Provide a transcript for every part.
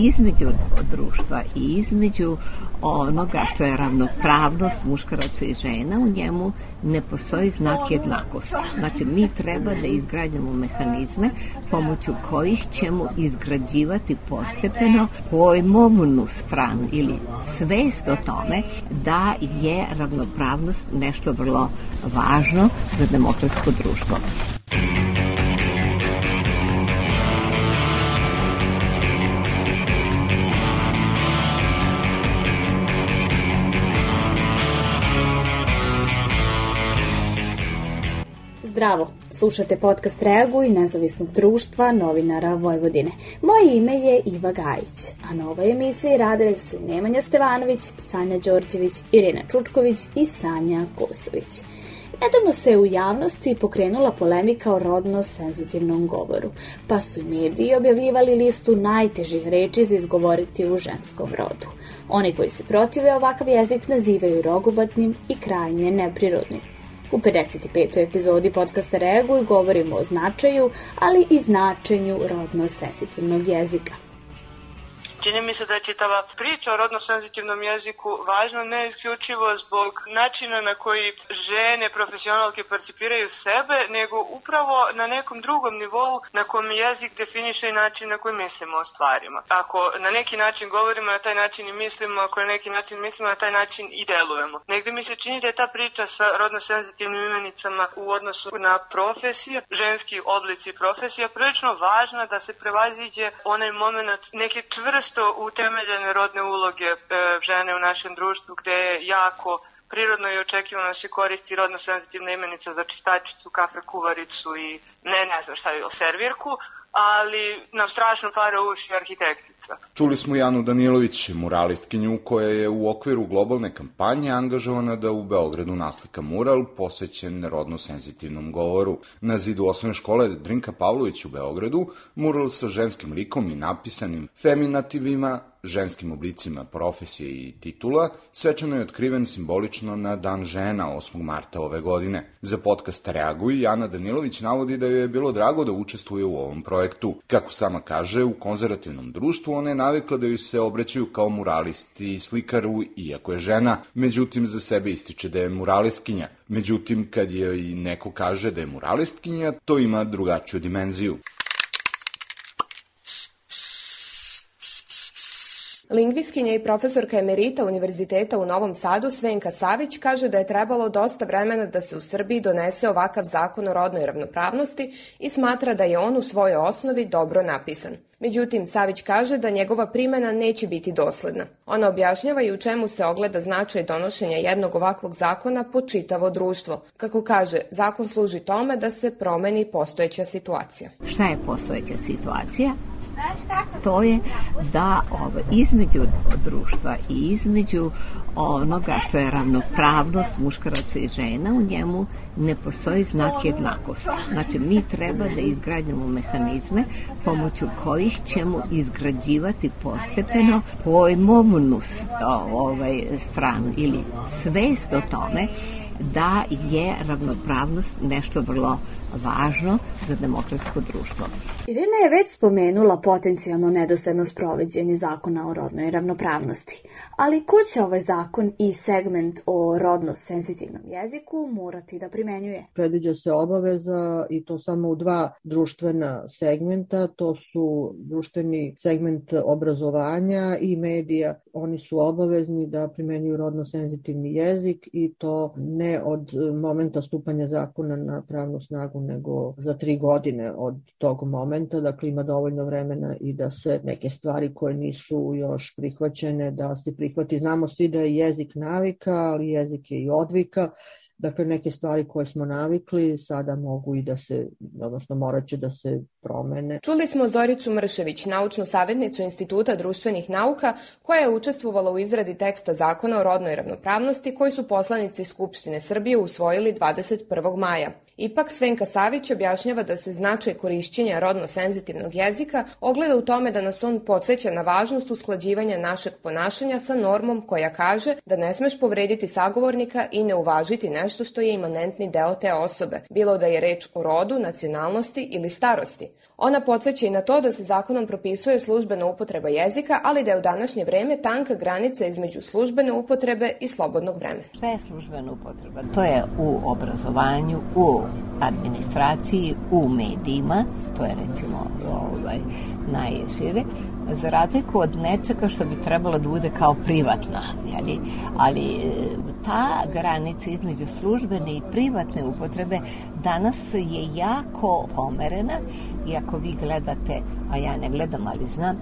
između društva i između onoga što je ravnopravnost muškaraca i žena, u njemu ne postoji znak jednakosti. Znači, mi treba da izgradimo mehanizme pomoću kojih ćemo izgrađivati postepeno pojmovnu stranu ili svest o tome da je ravnopravnost nešto vrlo važno za demokratsko društvo. Zdravo, slušate podcast Reaguj nezavisnog društva novinara Vojvodine. Moje ime je Iva Gajić, a na ovoj emisiji radili su Nemanja Stevanović, Sanja Đorđević, Irina Čučković i Sanja Kosović. Nedavno se u javnosti pokrenula polemika o rodno senzitivnom govoru, pa su i mediji objavljivali listu najtežih reči za izgovoriti u ženskom rodu. Oni koji se protive ovakav jezik nazivaju rogobatnim i krajnje neprirodnim. U 55. epizodi podcasta Reaguj govorimo o značaju, ali i značenju rodno senzitivnog jezika. Čini mi se da je čitava priča o rodno-senzitivnom jeziku važna ne isključivo zbog načina na koji žene profesionalke percipiraju sebe, nego upravo na nekom drugom nivou na kom jezik definiše i način na koji mislimo o stvarima. Ako na neki način govorimo na taj način i mislimo, ako na neki način mislimo na taj način i delujemo. Negde mi se čini da je ta priča sa rodno-senzitivnim imenicama u odnosu na profesije, ženski oblici profesija, prilično važna da se prevaziđe onaj moment neke čvrste često utemeljene rodne uloge e, žene u našem društvu gde je jako prirodno i očekivano da se koristi rodno senzitivna imenica za čistačicu, kafe kuvaricu i ne, ne znam šta je, servirku, ali nam strašno para uši arhitektica. Čuli smo Janu Danilović, muralistkinju koja je u okviru globalne kampanje angažovana da u Beogradu naslika mural posvećen rodno-senzitivnom govoru. Na zidu osnovne škole Drinka Pavlović u Beogradu mural sa ženskim likom i napisanim feminativima ženskim oblicima profesije i titula, svečano je otkriven simbolično na Dan žena 8. marta ove godine. Za podcast Reaguj, Jana Danilović navodi da joj je bilo drago da učestvuje u ovom projektu. Kako sama kaže, u konzervativnom društvu ona je navikla da joj se obraćaju kao muralisti i slikaru, iako je žena, međutim za sebe ističe da je muralistkinja. Međutim, kad i neko kaže da je muralistkinja, to ima drugačiju dimenziju. Lingviskinja i profesorka emerita Univerziteta u Novom Sadu Svenka Savić kaže da je trebalo dosta vremena da se u Srbiji donese ovakav zakon o rodnoj ravnopravnosti i smatra da je on u svojoj osnovi dobro napisan. Međutim, Savić kaže da njegova primena neće biti dosledna. Ona objašnjava i u čemu se ogleda značaj donošenja jednog ovakvog zakona po čitavo društvo. Kako kaže, zakon služi tome da se promeni postojeća situacija. Šta je postojeća situacija? To je da ovo, između društva i između onoga što je ravnopravnost muškaraca i žena, u njemu ne postoji znak jednakosti. Znači, mi treba da izgradimo mehanizme pomoću kojih ćemo izgrađivati postepeno pojmovnu ovaj, stranu ili svest o tome da je ravnopravnost nešto vrlo važno za demokratsko društvo. Irina je već spomenula potencijalno nedosledno sproveđenje zakona o rodnoj ravnopravnosti, ali ko će ovaj zakon i segment o rodno senzitivnom jeziku morati da primenjuje? Predviđa se obaveza i to samo u dva društvena segmenta, to su društveni segment obrazovanja i medija. Oni su obavezni da primenjuju rodno senzitivni jezik i to ne od momenta stupanja zakona na pravnu snagu nego za tri godine od tog momenta, dakle ima dovoljno vremena i da se neke stvari koje nisu još prihvaćene, da se prihvati. Znamo svi da je jezik navika, ali jezik je i odvika, Dakle, neke stvari koje smo navikli sada mogu i da se, odnosno morat će da se promene. Čuli smo Zoricu Mršević, naučnu savjetnicu Instituta društvenih nauka, koja je učestvovala u izradi teksta zakona o rodnoj ravnopravnosti koji su poslanici Skupštine Srbije usvojili 21. maja. Ipak Svenka Savić objašnjava da se značaj korišćenja rodno-senzitivnog jezika ogleda u tome da nas on podsjeća na važnost usklađivanja našeg ponašanja sa normom koja kaže da ne smeš povrediti sagovornika i ne uvažiti nešto što je imanentni deo te osobe, bilo da je reč o rodu, nacionalnosti ili starosti. Ona podsjeća i na to da se zakonom propisuje službena upotreba jezika, ali da je u današnje vreme tanka granica između službene upotrebe i slobodnog vremena. Šta je službena upotreba? To je u obrazovanju, u administraciji, u medijima, to je recimo ovaj, najšire, za razliku od nečega što bi trebalo da bude kao privatna, jeli? ali e, ta granica između službene i privatne upotrebe danas je jako pomerena i ako vi gledate, a ja ne gledam, ali znam,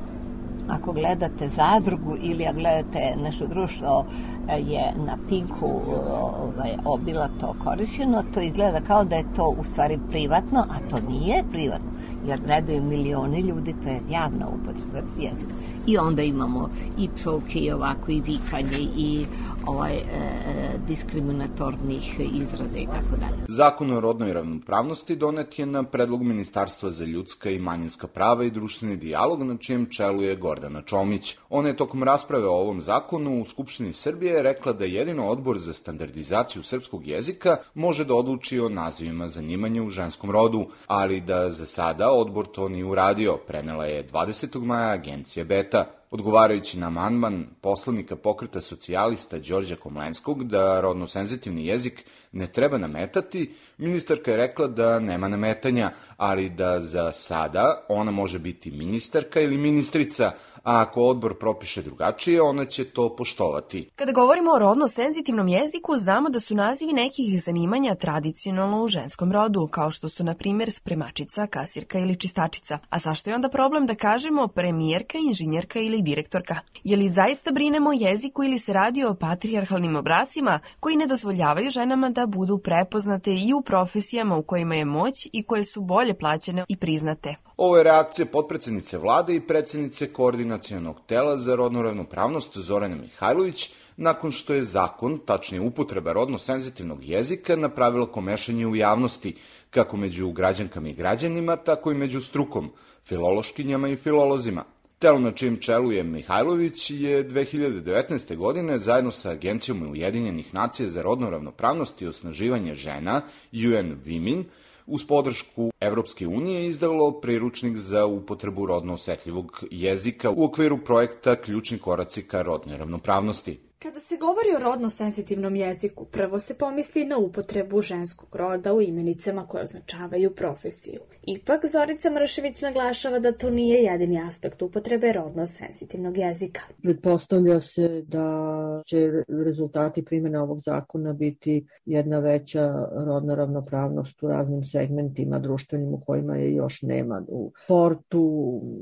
ako gledate zadrugu ili ako gledate nešto društvo e, je na Pinku ovaj, obilato korišćeno, to izgleda kao da je to u stvari privatno, a to nije privatno jer gledaju milioni ljudi, to je javna upotreba jezika. I onda imamo i psovke i ovako i vikanje i ovaj, e, e, diskriminatornih izraza i tako dalje. Zakon o rodnoj ravnopravnosti donet je na predlog Ministarstva za ljudska i manjinska prava i društveni dijalog na čijem čelu je Gordana Čomić. Ona je tokom rasprave o ovom zakonu u Skupštini Srbije rekla da jedino odbor za standardizaciju srpskog jezika može da odluči o nazivima zanimanja u ženskom rodu, ali da za sada odbor to nije uradio, prenela je 20. maja agencija Beta. Odgovarajući na amandman poslanika pokreta socijalista Đorđa Komlenskog da rodno senzitivni jezik ne treba nametati, ministarka je rekla da nema nametanja, ali da za sada ona može biti ministarka ili ministrica, a ako odbor propiše drugačije, ona će to poštovati. Kada govorimo o rodno senzitivnom jeziku, znamo da su nazivi nekih zanimanja tradicionalno u ženskom rodu, kao što su, na primjer, spremačica, kasirka ili čistačica. A zašto je onda problem da kažemo premijerka, inženjerka ili direktorka? Je li zaista brinemo jeziku ili se radi o patrijarhalnim obracima koji ne dozvoljavaju ženama da budu prepoznate i u profesijama u kojima je moć i koje su bolje plaćene i priznate? Ovo je reakcija potpredsednice vlade i predsednice koordinacijonog tela za rodnu ravnopravnost Zorana Mihajlović nakon što je zakon, tačnije upotreba rodno senzitivnog jezika, napravila komešanje u javnosti, kako među građankama i građanima, tako i među strukom, filološkinjama i filolozima. Telo na čijem čelu je Mihajlović je 2019. godine zajedno sa Agencijom Ujedinjenih nacija za rodnu ravnopravnost i osnaživanje žena UN Women uz podršku Evropske unije izdalo priručnik za upotrebu rodno osetljivog jezika u okviru projekta Ključni koraci ka rodnoj ravnopravnosti. Kada se govori o rodno senzitivnom jeziku, prvo se pomisli na upotrebu ženskog roda u imenicama koje označavaju profesiju. Ipak, Zorica Mršević naglašava da to nije jedini aspekt upotrebe rodno senzitivnog jezika. Pretpostavlja se da će rezultati primjene ovog zakona biti jedna veća rodna ravnopravnost u raznim segmentima društvenim u kojima je još nema. U sportu,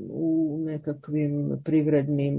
u nekakvim privrednim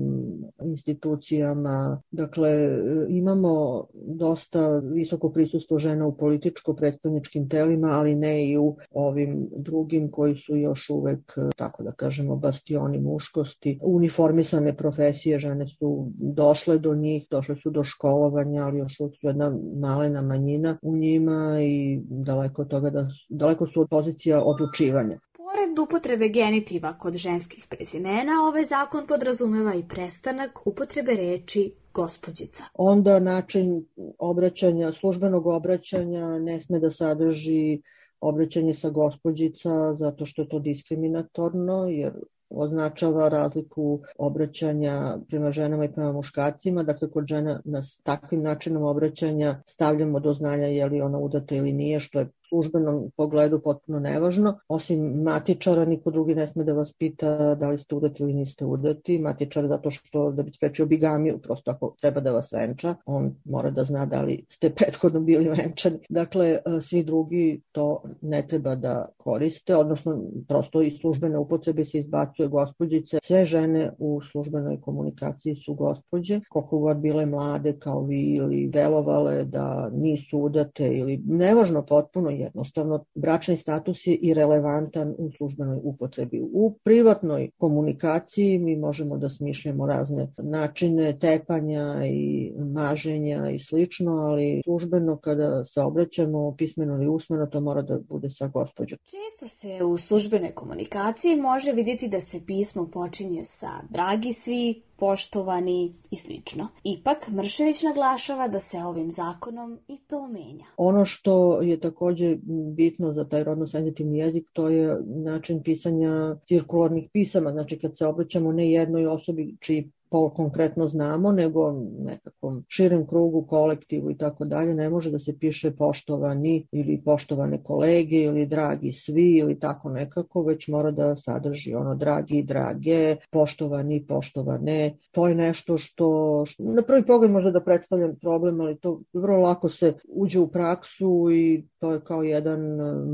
institucijama, dakle Dakle, imamo dosta visoko prisustvo žena u političko-predstavničkim telima, ali ne i u ovim drugim koji su još uvek, tako da kažemo, bastioni muškosti. Uniformisane profesije žene su došle do njih, došle su do školovanja, ali još uvek su jedna malena manjina u njima i daleko, toga da, daleko su od pozicija odlučivanja. Pored upotrebe genitiva kod ženskih prezimena, ovaj zakon podrazumeva i prestanak upotrebe reči gospođica. Onda način obraćanja, službenog obraćanja ne sme da sadrži obraćanje sa gospođica zato što je to diskriminatorno jer označava razliku obraćanja prema ženama i prema muškarcima. Dakle, kod žena nas takvim načinom obraćanja stavljamo do znanja je li ona udata ili nije, što je službenom pogledu potpuno nevažno. Osim matičara, niko drugi ne sme da vas pita da li ste udati ili niste udati. Matičar zato što da bi sprečio bigamiju, prosto ako treba da vas venča, on mora da zna da li ste prethodno bili venčani. Dakle, e, svi drugi to ne treba da koriste, odnosno prosto iz službene upotrebe se izbacuje gospođice. Sve žene u službenoj komunikaciji su gospođe, koliko god bile mlade kao vi ili delovale da nisu udate ili nevažno potpuno jednostavno bračni status je irelevantan u službenoj upotrebi. U privatnoj komunikaciji mi možemo da smišljamo razne načine tepanja i maženja i slično, ali službeno kada se obraćamo pismeno ili usmeno to mora da bude sa gospođom. Često se u službenoj komunikaciji može vidjeti da se pismo počinje sa dragi svi, poštovani i slično. Ipak, Mršević naglašava da se ovim zakonom i to menja. Ono što je takođe bitno za taj rodno senzitivni jezik, to je način pisanja cirkularnih pisama, znači kad se obraćamo ne jednoj osobi čiji pol konkretno znamo, nego nekakvom širem krugu, kolektivu i tako dalje, ne može da se piše poštovani ili poštovane kolege ili dragi svi ili tako nekako, već mora da sadrži ono dragi i drage, poštovani, poštovane. To je nešto što, što na prvi pogled može da predstavlja problem, ali to vrlo lako se uđe u praksu i to je kao jedan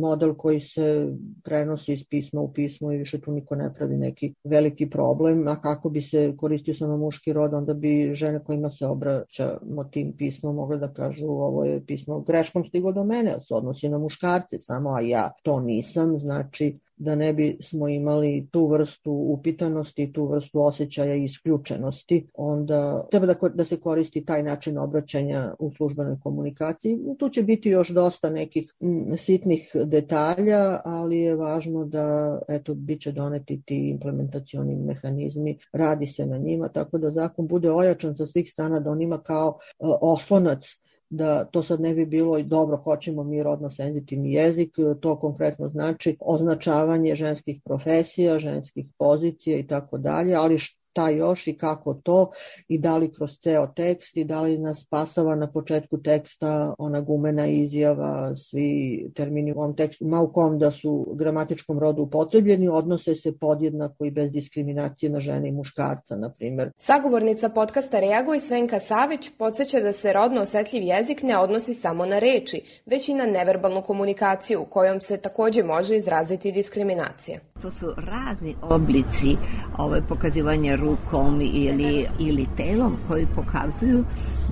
model koji se prenosi iz pisma u pismo i više tu niko ne pravi neki veliki problem, a kako bi se koristio samo muški rod, onda bi žene kojima se obraćamo tim pismom mogle da kažu ovo je pismo greškom stigo do mene, se odnosi na muškarce samo, a ja to nisam, znači da ne bi smo imali tu vrstu upitanosti, tu vrstu osjećaja isključenosti, onda treba da, da se koristi taj način obraćanja u službenoj komunikaciji. Tu će biti još dosta nekih sitnih detalja, ali je važno da eto, bit će doneti ti implementacioni mehanizmi, radi se na njima, tako da zakon bude ojačan sa svih strana, da on ima kao uh, oslonac da to sad ne bi bilo i dobro, hoćemo mi rodno senzitivni jezik, to konkretno znači označavanje ženskih profesija, ženskih pozicija i tako dalje, ali šta još i kako to i da li kroz ceo tekst i da li nas spasava na početku teksta ona gumena izjava, svi termini u ovom tekstu, ma u kom da su gramatičkom rodu upotrebljeni, odnose se podjednako i bez diskriminacije na žene i muškarca, na primer. Sagovornica podcasta Reaguj Svenka Savić podsjeća da se rodno osetljiv jezik ne odnosi samo na reči, već i na neverbalnu komunikaciju, kojom se takođe može izraziti diskriminacija. To su razni oblici ove pokazivanja rukom ili, ili telom koji pokazuju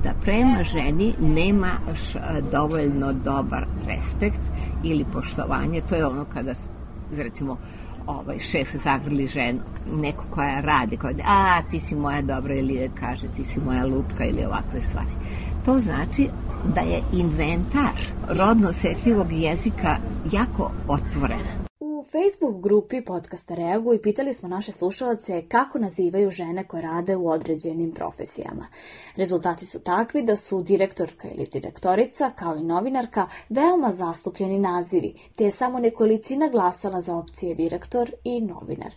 da prema ženi nemaš dovoljno dobar respekt ili poštovanje. To je ono kada, recimo, ovaj šef zagrli ženu, neko koja radi, koja a ti si moja dobra ili kaže ti si moja lutka ili ovakve stvari. To znači da je inventar rodno osetljivog jezika jako otvoren. Facebook grupi podcasta Reaguj pitali smo naše slušalce kako nazivaju žene koje rade u određenim profesijama. Rezultati su takvi da su direktorka ili direktorica, kao i novinarka, veoma zastupljeni nazivi, te je samo nekolicina glasala za opcije direktor i novinar.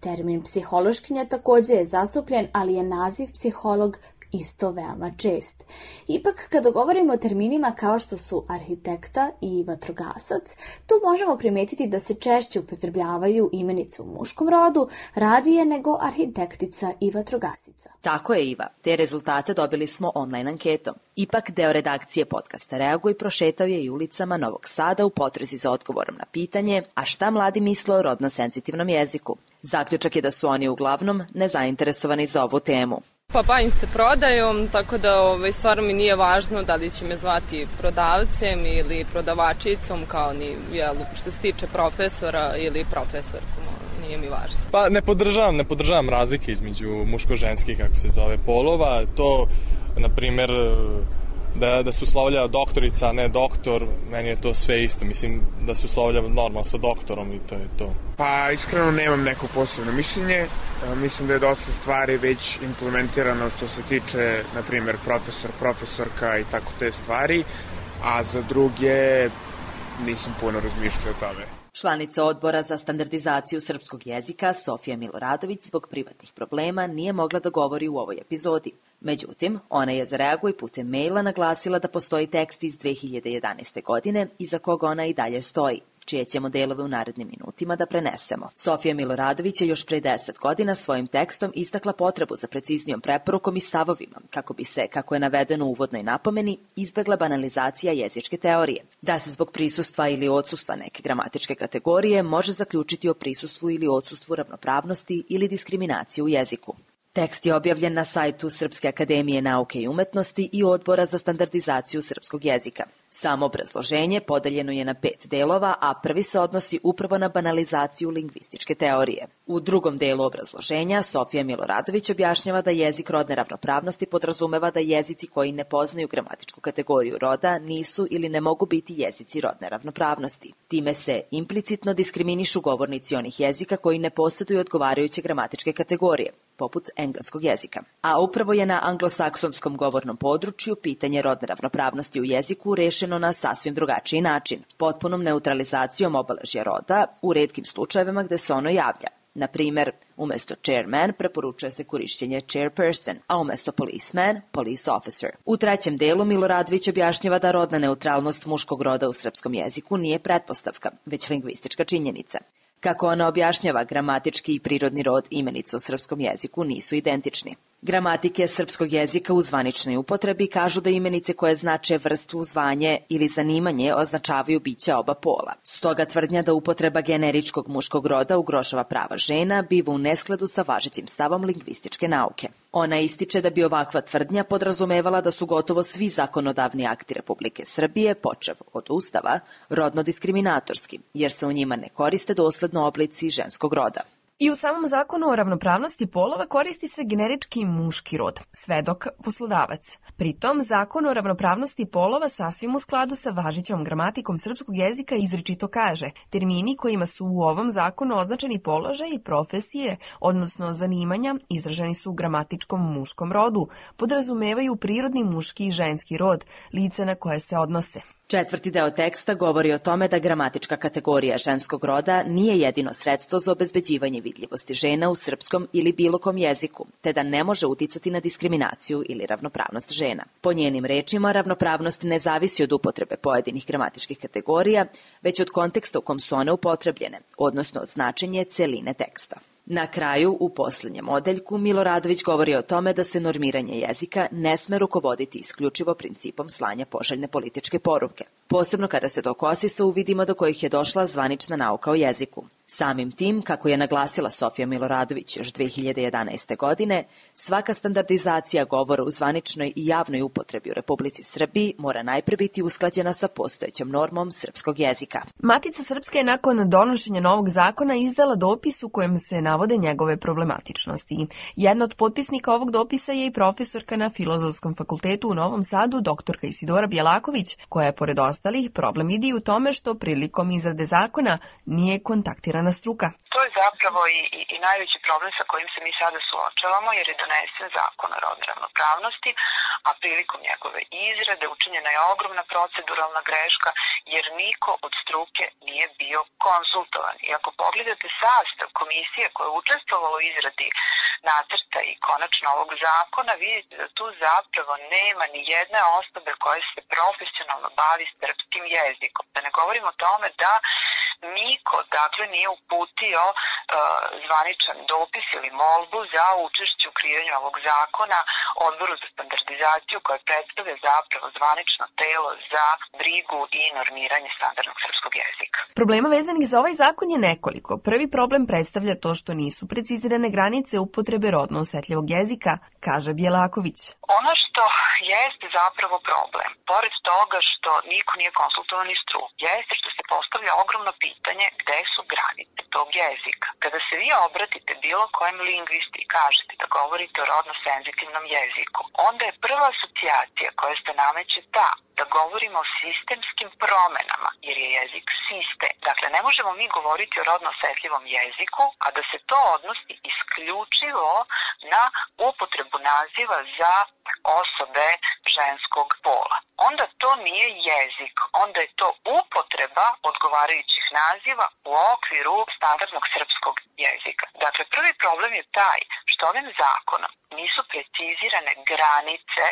Termin psihološkinja takođe je zastupljen, ali je naziv psiholog isto veoma čest. Ipak, kada govorimo o terminima kao što su arhitekta i vatrogasac, tu možemo primetiti da se češće upotrebljavaju imenice u muškom rodu radije nego arhitektica i vatrogasica. Tako je, Iva. Te rezultate dobili smo online anketom. Ipak, deo redakcije podcasta Reaguj prošetao je i ulicama Novog Sada u potrezi za odgovorom na pitanje a šta mladi misle o rodno senzitivnom jeziku. Zaključak je da su oni uglavnom nezainteresovani za ovu temu. Pa bavim se prodajom, tako da ovaj, stvarno mi nije važno da li će me zvati prodavcem ili prodavačicom, kao ni jel, što se tiče profesora ili profesorkom nije mi važno. Pa ne podržavam, ne podržavam razlike između muško-ženskih, kako se zove, polova. To, na primer, da, da se uslovlja doktorica, a ne doktor, meni je to sve isto. Mislim da se uslovlja normalno sa doktorom i to je to. Pa iskreno nemam neko posebno mišljenje. Mislim da je dosta stvari već implementirano što se tiče, na primjer, profesor, profesorka i tako te stvari, a za druge nisam puno razmišljao o tome. Članica odbora za standardizaciju srpskog jezika Sofija Miloradović zbog privatnih problema nije mogla da govori u ovoj epizodi. Međutim, ona je za reaguj putem maila naglasila da postoji tekst iz 2011. godine iza koga ona i dalje stoji čije ćemo delove u narednim minutima da prenesemo. Sofija Miloradović je još pre 10 godina svojim tekstom istakla potrebu za preciznijom preporukom i stavovima, kako bi se, kako je navedeno u uvodnoj napomeni, izbegla banalizacija jezičke teorije. Da se zbog prisustva ili odsustva neke gramatičke kategorije može zaključiti o prisustvu ili odsustvu ravnopravnosti ili diskriminacije u jeziku. Tekst je objavljen na sajtu Srpske akademije nauke i umetnosti i Odbora za standardizaciju srpskog jezika. Samo obrazloženje podeljeno je na pet delova, a prvi se odnosi upravo na banalizaciju lingvističke teorije. U drugom delu obrazloženja Sofija Miloradović objašnjava da jezik rodne ravnopravnosti podrazumeva da jezici koji ne poznaju gramatičku kategoriju roda nisu ili ne mogu biti jezici rodne ravnopravnosti. Time se implicitno diskriminišu govornici onih jezika koji ne posjeduju odgovarajuće gramatičke kategorije. Poput engleskog jezika. A upravo je na anglosaksonskom govornom području pitanje rodne ravnopravnosti u jeziku rešeno na sasvim drugačiji način, potpunom neutralizacijom obeležja roda u redkim slučajevima gde se ono javlja. Na primer, umesto chairman preporučuje se korišćenje chairperson, a umesto policeman, police officer. U trećem delu Miloradvić objašnjava da rodna neutralnost muškog roda u srpskom jeziku nije pretpostavka, već lingvistička činjenica. Kako ona objašnjava, gramatički i prirodni rod imenica u srpskom jeziku nisu identični. Gramatike srpskog jezika u zvaničnoj upotrebi kažu da imenice koje znače vrstu, zvanje ili zanimanje označavaju bića oba pola. Stoga tvrdnja da upotreba generičkog muškog roda ugrošava prava žena biva u neskladu sa važećim stavom lingvističke nauke. Ona ističe da bi ovakva tvrdnja podrazumevala da su gotovo svi zakonodavni akti Republike Srbije, počev od Ustava, rodno diskriminatorski, jer se u njima ne koriste dosledno oblici ženskog roda. I u samom zakonu o ravnopravnosti polova koristi se generički muški rod, svedok poslodavac. Pritom, zakon o ravnopravnosti polova sasvim u skladu sa važićom gramatikom srpskog jezika izričito kaže termini kojima su u ovom zakonu označeni položaj i profesije, odnosno zanimanja, izraženi su u gramatičkom muškom rodu, podrazumevaju prirodni muški i ženski rod, lice na koje se odnose. Četvrti deo teksta govori o tome da gramatička kategorija ženskog roda nije jedino sredstvo za obezbeđivanje vidljivosti žena u srpskom ili bilo kom jeziku, te da ne može uticati na diskriminaciju ili ravnopravnost žena. Po njenim rečima, ravnopravnost ne zavisi od upotrebe pojedinih gramatičkih kategorija, već od konteksta u kom su one upotrebljene, odnosno od značenje celine teksta. Na kraju, u poslednjem odeljku, Miloradović govori o tome da se normiranje jezika ne sme rukovoditi isključivo principom slanja poželjne političke poruke, posebno kada se to kosi sa uvidima do kojih je došla zvanična nauka o jeziku. Samim tim, kako je naglasila Sofija Miloradović još 2011. godine, svaka standardizacija govora u zvaničnoj i javnoj upotrebi u Republici Srbiji mora najpre biti usklađena sa postojećom normom srpskog jezika. Matica Srpska je nakon donošenja novog zakona izdala dopis u kojem se navode njegove problematičnosti. Jedna od potpisnika ovog dopisa je i profesorka na Filozofskom fakultetu u Novom Sadu, doktorka Isidora Bjelaković, koja je pored ostalih problem vidi u tome što prilikom izrade zakona nije kontaktirana na struka. To je zapravo i, i, i najveći problem sa kojim se mi sada suočavamo, jer je donesen zakon o rodnoj ravnopravnosti, a prilikom njegove izrade učinjena je ogromna proceduralna greška, jer niko od struke nije bio konsultovan. I ako pogledate sastav komisije koja je učestvovala u izradi nacrta i konačno ovog zakona, vidite da tu zapravo nema ni jedne osobe koja se profesionalno bavi srpskim jezikom. Da ne govorimo o tome da niko dakle nije uputio zvaničan dopis ili molbu za učešće u kreiranju ovog zakona odboru za standardizaciju koje predstavlja zapravo zvanično telo za brigu i normiranje standardnog srpskog jezika. Problema vezanih za ovaj zakon je nekoliko. Prvi problem predstavlja to što nisu precizirane granice upotrebe rodno osetljivog jezika, kaže Bjelaković. Ono što jeste zapravo problem, pored toga što niko nije konsultovan iz stru, jeste što se postavlja ogromno pitanje gde su granice tog jezika. Kada se vi obratite bilo kojem lingvisti i kažete da govorite o rodno senzitivnom jeziku, onda je prva asocijacija koja se nameće ta da govorimo o sistemskim promenama, jer je jezik sistem. Dakle, ne možemo mi govoriti o rodno osetljivom jeziku, a da se to odnosi isključivo na upotrebu naziva za osobe ženskog pola. Onda to nije jezik, onda je to upotreba odgovarajućih naziva u okviru standardnog srpskog jezika. Dakle, prvi problem je taj što ovim zakonom nisu precizirane granice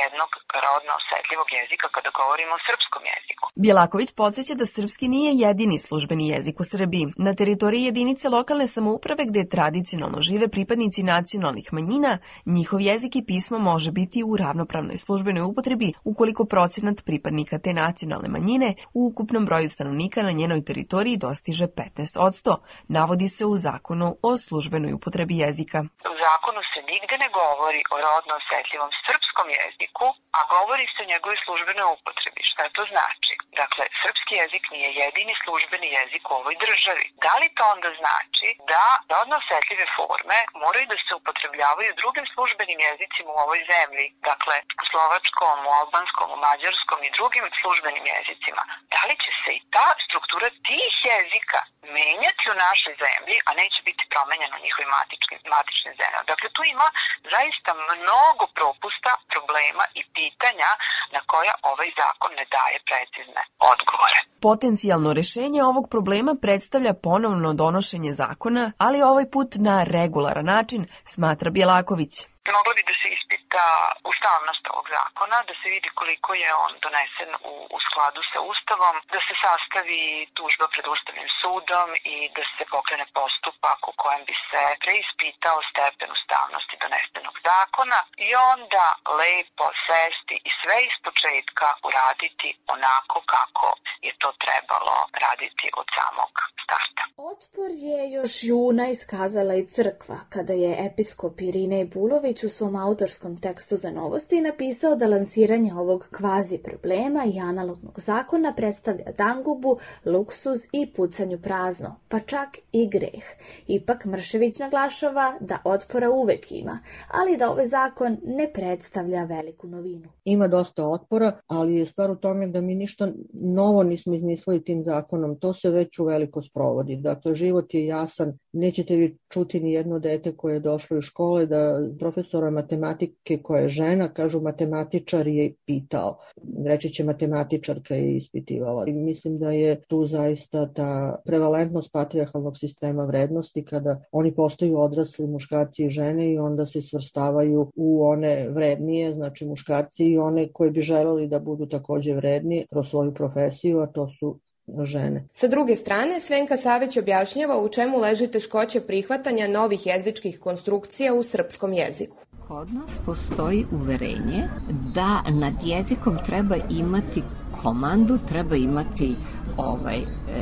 jednog rodno osetljivog jezika kada govorimo o srpskom jeziku. Bjelaković podsjeća da srpski nije jedini službeni jezik u Srbiji. Na teritoriji jedinice lokalne samouprave gde tradicionalno žive pripadnici nacionalnih manjina, njihov jezik i pismo može biti u ravnopravnoj službenoj upotrebi ukoliko procenat pripadnika te nacionalne manjine u ukupnom broju stanovnika na njenoj teritoriji dostiže 15 navodi se u zakonu o službenoj upotrebi jezika. Zakonu se nigde ne govori o rodno osetljivom srpskom jeziku, a govori se o njegovoj službenoj upotrebi. Šta to znači? Dakle, srpski jezik nije jedini službeni jezik u ovoj državi. Da li to onda znači da rodno osetljive forme moraju da se upotrebljavaju drugim službenim jezicima u ovoj zemlji? Dakle, u slovačkom, u albanskom, u mađarskom i drugim službenim jezicima. Da li će se i ta struktura tih jezika menjati u našoj zemlji, a neće biti promenjeno u njihovim matičnim, matičnim zemljama? Dakle, tu ima zaista mnogo propusta, problema i pitanja na koja ovaj zakon ne daje precizne odgovore. Potencijalno rešenje ovog problema predstavlja ponovno donošenje zakona, ali ovaj put na regularan način, smatra Bjelaković. Moglo bi da se ispita ustavnost ovog zakona, da se vidi koliko je on donesen u, u skladu sa Ustavom, da se sastavi tužba pred Ustavnim sudom i da se pokrene postupak u kojem bi se preispitao stepen ustavnosti donesenog zakona i onda lepo sesti i sve iz početka uraditi onako kako je to trebalo raditi od samog starta. Otpor je još juna iskazala i crkva, kada je episkop Irinej Bulović u svom autorskom tekstu za novosti napisao da lansiranje ovog kvazi problema i analognog zakona predstavlja dangubu, luksuz i pucanju prazno, pa čak i greh. Ipak Mršević naglašava da otpora uvek ima, ali da ovaj zakon ne predstavlja veliku novinu. Ima dosta otpora, ali je stvar u tome da mi ništa novo nismo izmislili tim zakonom. To se već u veliko sprovodi. Dakle, život je jasan. Nećete vi čuti ni jedno dete koje je došlo iz škole da profesora matematike koja je žena, kažu matematičar je pitao. Reći će matematičarka je ispitivala. I mislim da je tu zaista ta prevalentnost patrijarhalnog sistema vrednosti kada oni postaju odrasli muškarci i žene i onda se svrstavaju u one vrednije, znači muškarci i one koji bi želeli da budu takođe vredni kroz svoju profesiju, a to su žene. Sa druge strane, Svenka Savić objašnjava u čemu leži teškoće prihvatanja novih jezičkih konstrukcija u srpskom jeziku. Kod nas postoji uverenje da nad jezikom treba imati komandu, treba imati ovaj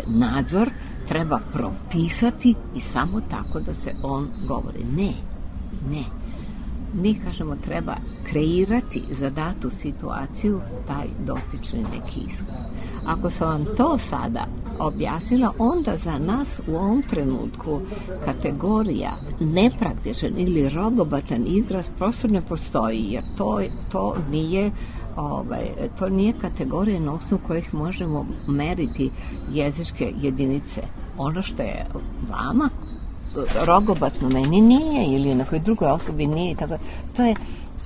nadzor, treba propisati i samo tako da se on govori. Ne, ne. Mi kažemo treba kreirati za datu situaciju taj dotični neki ishod. Ako sam vam to sada objasnila, onda za nas u ovom trenutku kategorija nepraktičan ili rogobatan izraz prosto ne postoji, jer to, to nije ovaj, to nije kategorija na osnovu kojih možemo meriti jezičke jedinice. Ono što je vama rogobatno meni nije ili na kojoj drugoj osobi nije tako to je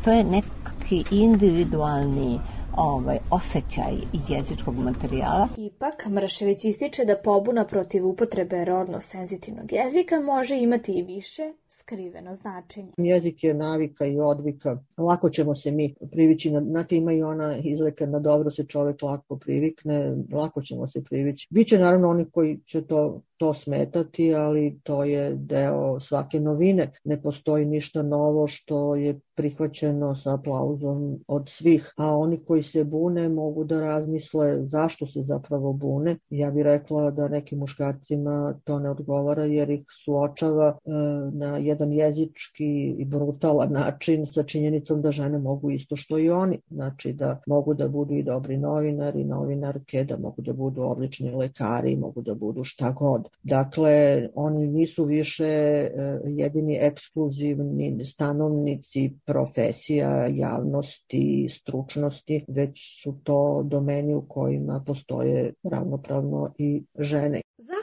to je neki individualni ovaj, osjećaj jezičkog materijala. Ipak, Mršević ističe da pobuna protiv upotrebe rodno senzitivnog jezika može imati i više skriveno značenje. Jezik je navika i odvika. Lako ćemo se mi privići, na, znate ima i ona izleka na dobro se čovek lako privikne, lako ćemo se privići. Biće naravno oni koji će to to smetati, ali to je deo svake novine. Ne postoji ništa novo što je prihvaćeno sa aplauzom od svih, a oni koji se bune mogu da razmisle zašto se zapravo bune. Ja bih rekla da nekim muškarcima to ne odgovara jer ih suočava e, na jedan jezički i brutalan način sa činjenicom da žene mogu isto što i oni. Znači da mogu da budu i dobri novinari, novinarke, da mogu da budu odlični lekari, mogu da budu šta god. Dakle, oni nisu više e, jedini ekskluzivni stanovnici profesija, javnosti, stručnosti, već su to domeni u kojima postoje ravnopravno i žene.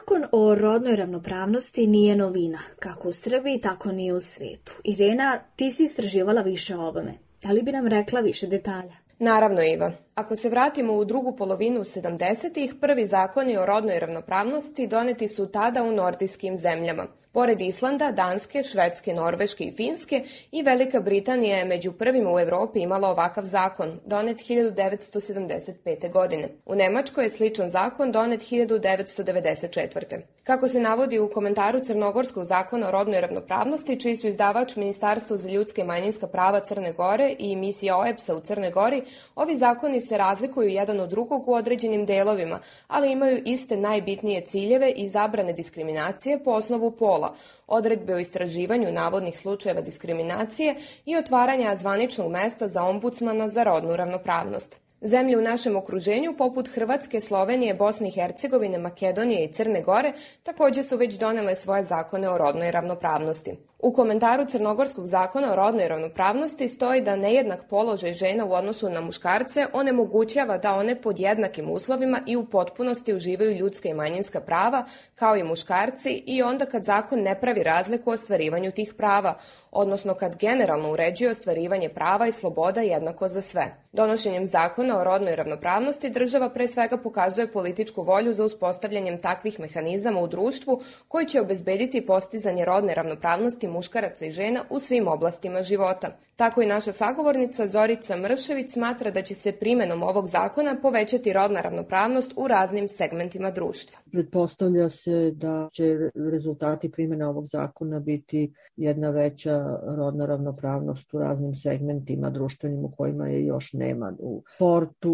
Zakon o rodnoj ravnopravnosti nije novina, kako u Srbiji, tako ni u svetu. Irena, ti si istraživala više o ovome. Da li bi nam rekla više detalja? Naravno, Iva. Ako se vratimo u drugu polovinu 70-ih, prvi zakoni o rodnoj ravnopravnosti doneti su tada u nordijskim zemljama. Pored Islanda, Danske, Švedske, Norveške i Finske i Velika Britanija je među prvima u Evropi imala ovakav zakon, donet 1975. godine. U Nemačkoj je sličan zakon donet 1994. Kako se navodi u komentaru Crnogorskog zakona o rodnoj ravnopravnosti, čiji su izdavač Ministarstvo za ljudske i manjinska prava Crne Gore i misija OEPS-a u Crne Gori, ovi zakoni se razlikuju jedan od drugog u određenim delovima, ali imaju iste najbitnije ciljeve i zabrane diskriminacije po osnovu pola, odredbe o istraživanju navodnih slučajeva diskriminacije i otvaranja zvaničnog mesta za ombudsmana za rodnu ravnopravnost. Zemlje u našem okruženju, poput Hrvatske, Slovenije, Bosne i Hercegovine, Makedonije i Crne Gore, takođe su već donele svoje zakone o rodnoj ravnopravnosti. U komentaru Crnogorskog zakona o rodnoj ravnopravnosti stoji da nejednak položaj žena u odnosu na muškarce onemogućava da one pod jednakim uslovima i u potpunosti uživaju ljudska i manjinska prava kao i muškarci i onda kad zakon ne pravi razliku u ostvarivanju tih prava, odnosno kad generalno uređuje ostvarivanje prava i sloboda jednako za sve. Donošenjem zakona o rodnoj ravnopravnosti država pre svega pokazuje političku volju za uspostavljanjem takvih mehanizama u društvu koji će obezbediti postizanje rodne ravnopravnosti muškaraca i žena u svim oblastima života. Tako i naša sagovornica Zorica Mršević smatra da će se primenom ovog zakona povećati rodna ravnopravnost u raznim segmentima društva. Pretpostavlja se da će rezultati primjena ovog zakona biti jedna veća rodna ravnopravnost u raznim segmentima društvenim u kojima je još nema. U sportu,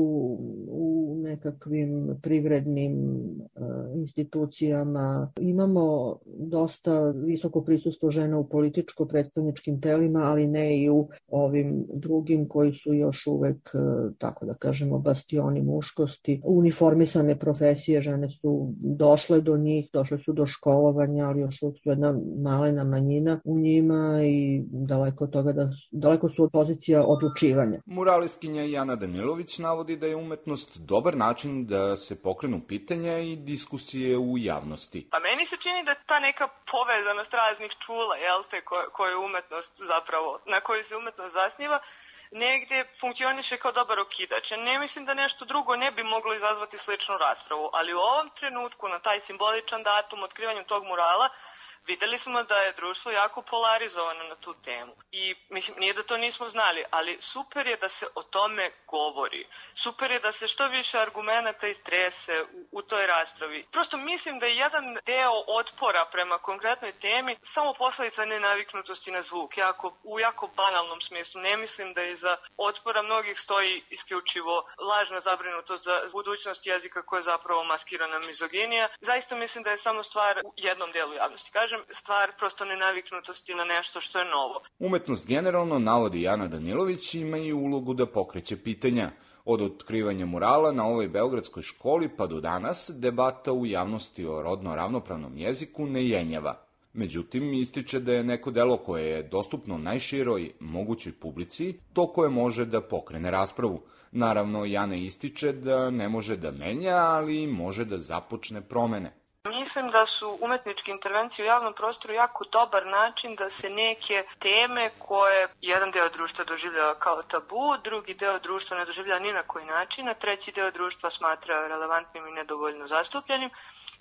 u nekakvim privrednim uh, institucijama. Imamo dosta visoko prisustvo žena u političko-predstavničkim telima, ali ne i u ovim drugim koji su još uvek, e, tako da kažemo, bastioni muškosti. Uniformisane profesije žene su došle do njih, došle su do školovanja, ali još uvek su jedna malena manjina u njima i daleko od toga da daleko su od pozicija odlučivanja. Muralistkinja Jana Danilović navodi da je umetnost dobar način da se pokrenu pitanja i diskusije u javnosti. Pa meni se čini da ta neka povezanost raznih čula, jel te, ko, koju umetnost zapravo, na kojoj se umetnost zasniva, negde funkcioniše kao dobar okidač. Ja ne mislim da nešto drugo ne bi moglo izazvati sličnu raspravu, ali u ovom trenutku, na taj simboličan datum otkrivanju tog murala, videli smo da je društvo jako polarizovano na tu temu. I mislim, nije da to nismo znali, ali super je da se o tome govori. Super je da se što više argumenta istrese u, u toj raspravi. Prosto mislim da je jedan deo otpora prema konkretnoj temi samo posledica nenaviknutosti na zvuk. Jako, u jako banalnom smislu. Ne mislim da je za otpora mnogih stoji isključivo lažna zabrinutost za budućnost jezika koja je zapravo maskirana mizoginija. Zaista mislim da je samo stvar u jednom delu javnosti. Kažem, kažem, stvar prosto nenaviknutosti na nešto što je novo. Umetnost generalno, navodi Jana Danilović, ima i ulogu da pokreće pitanja. Od otkrivanja murala na ovoj beogradskoj školi pa do danas debata u javnosti o rodno ravnopravnom jeziku ne jenjava. Međutim, ističe da je neko delo koje je dostupno najširoj mogućoj publici to koje može da pokrene raspravu. Naravno, Jana ističe da ne može da menja, ali može da započne promene. Mislim da su umetničke intervencije u javnom prostoru jako dobar način da se neke teme koje jedan deo društva doživljava kao tabu, drugi deo društva ne doživljava ni na koji način, a treći deo društva smatra relevantnim i nedovoljno zastupljenim,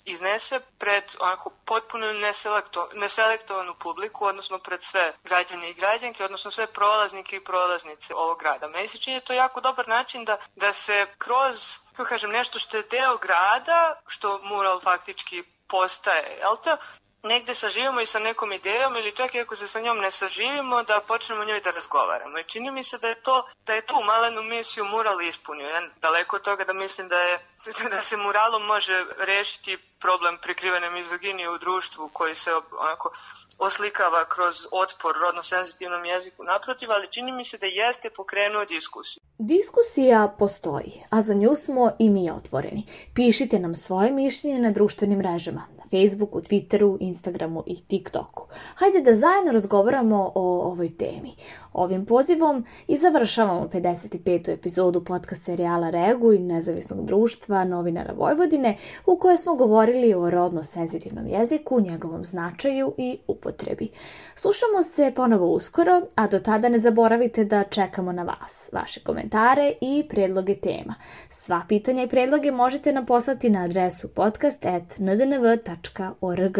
iznese pred onako potpuno neselekto, neselektovanu publiku, odnosno pred sve građane i građanke, odnosno sve prolaznike i prolaznice ovog grada. Meni se čini da to jako dobar način da, da se kroz kako kažem, nešto što je deo grada, što mural faktički postaje, jel te? negde saživimo i sa nekom idejom ili čak i ako se sa njom ne saživimo da počnemo njoj da razgovaramo. I čini mi se da je to da je tu malenu misiju mural ispunio. Ja daleko od toga da mislim da je da se muralom može rešiti problem prikrivene mizoginije u društvu koji se onako oslikava kroz otpor rodno senzitivnom jeziku naprotiv, ali čini mi se da jeste pokrenuo diskusiju. Diskusija postoji, a za nju smo i mi otvoreni. Pišite nam svoje mišljenje na društvenim mrežama, na Facebooku, Twitteru, Instagramu i TikToku. Hajde da zajedno razgovaramo o ovoj temi. Ovim pozivom i završavamo 55. epizodu podcast serijala Reaguj nezavisnog društva novinara Vojvodine u kojoj smo govorili o rodno senzitivnom jeziku, njegovom značaju i upotrebi. Slušamo se ponovo uskoro, a do tada ne zaboravite da čekamo na vas, vaše komentare i predloge tema. Sva pitanja i predloge možete nam poslati na adresu podcast.ndnv.org.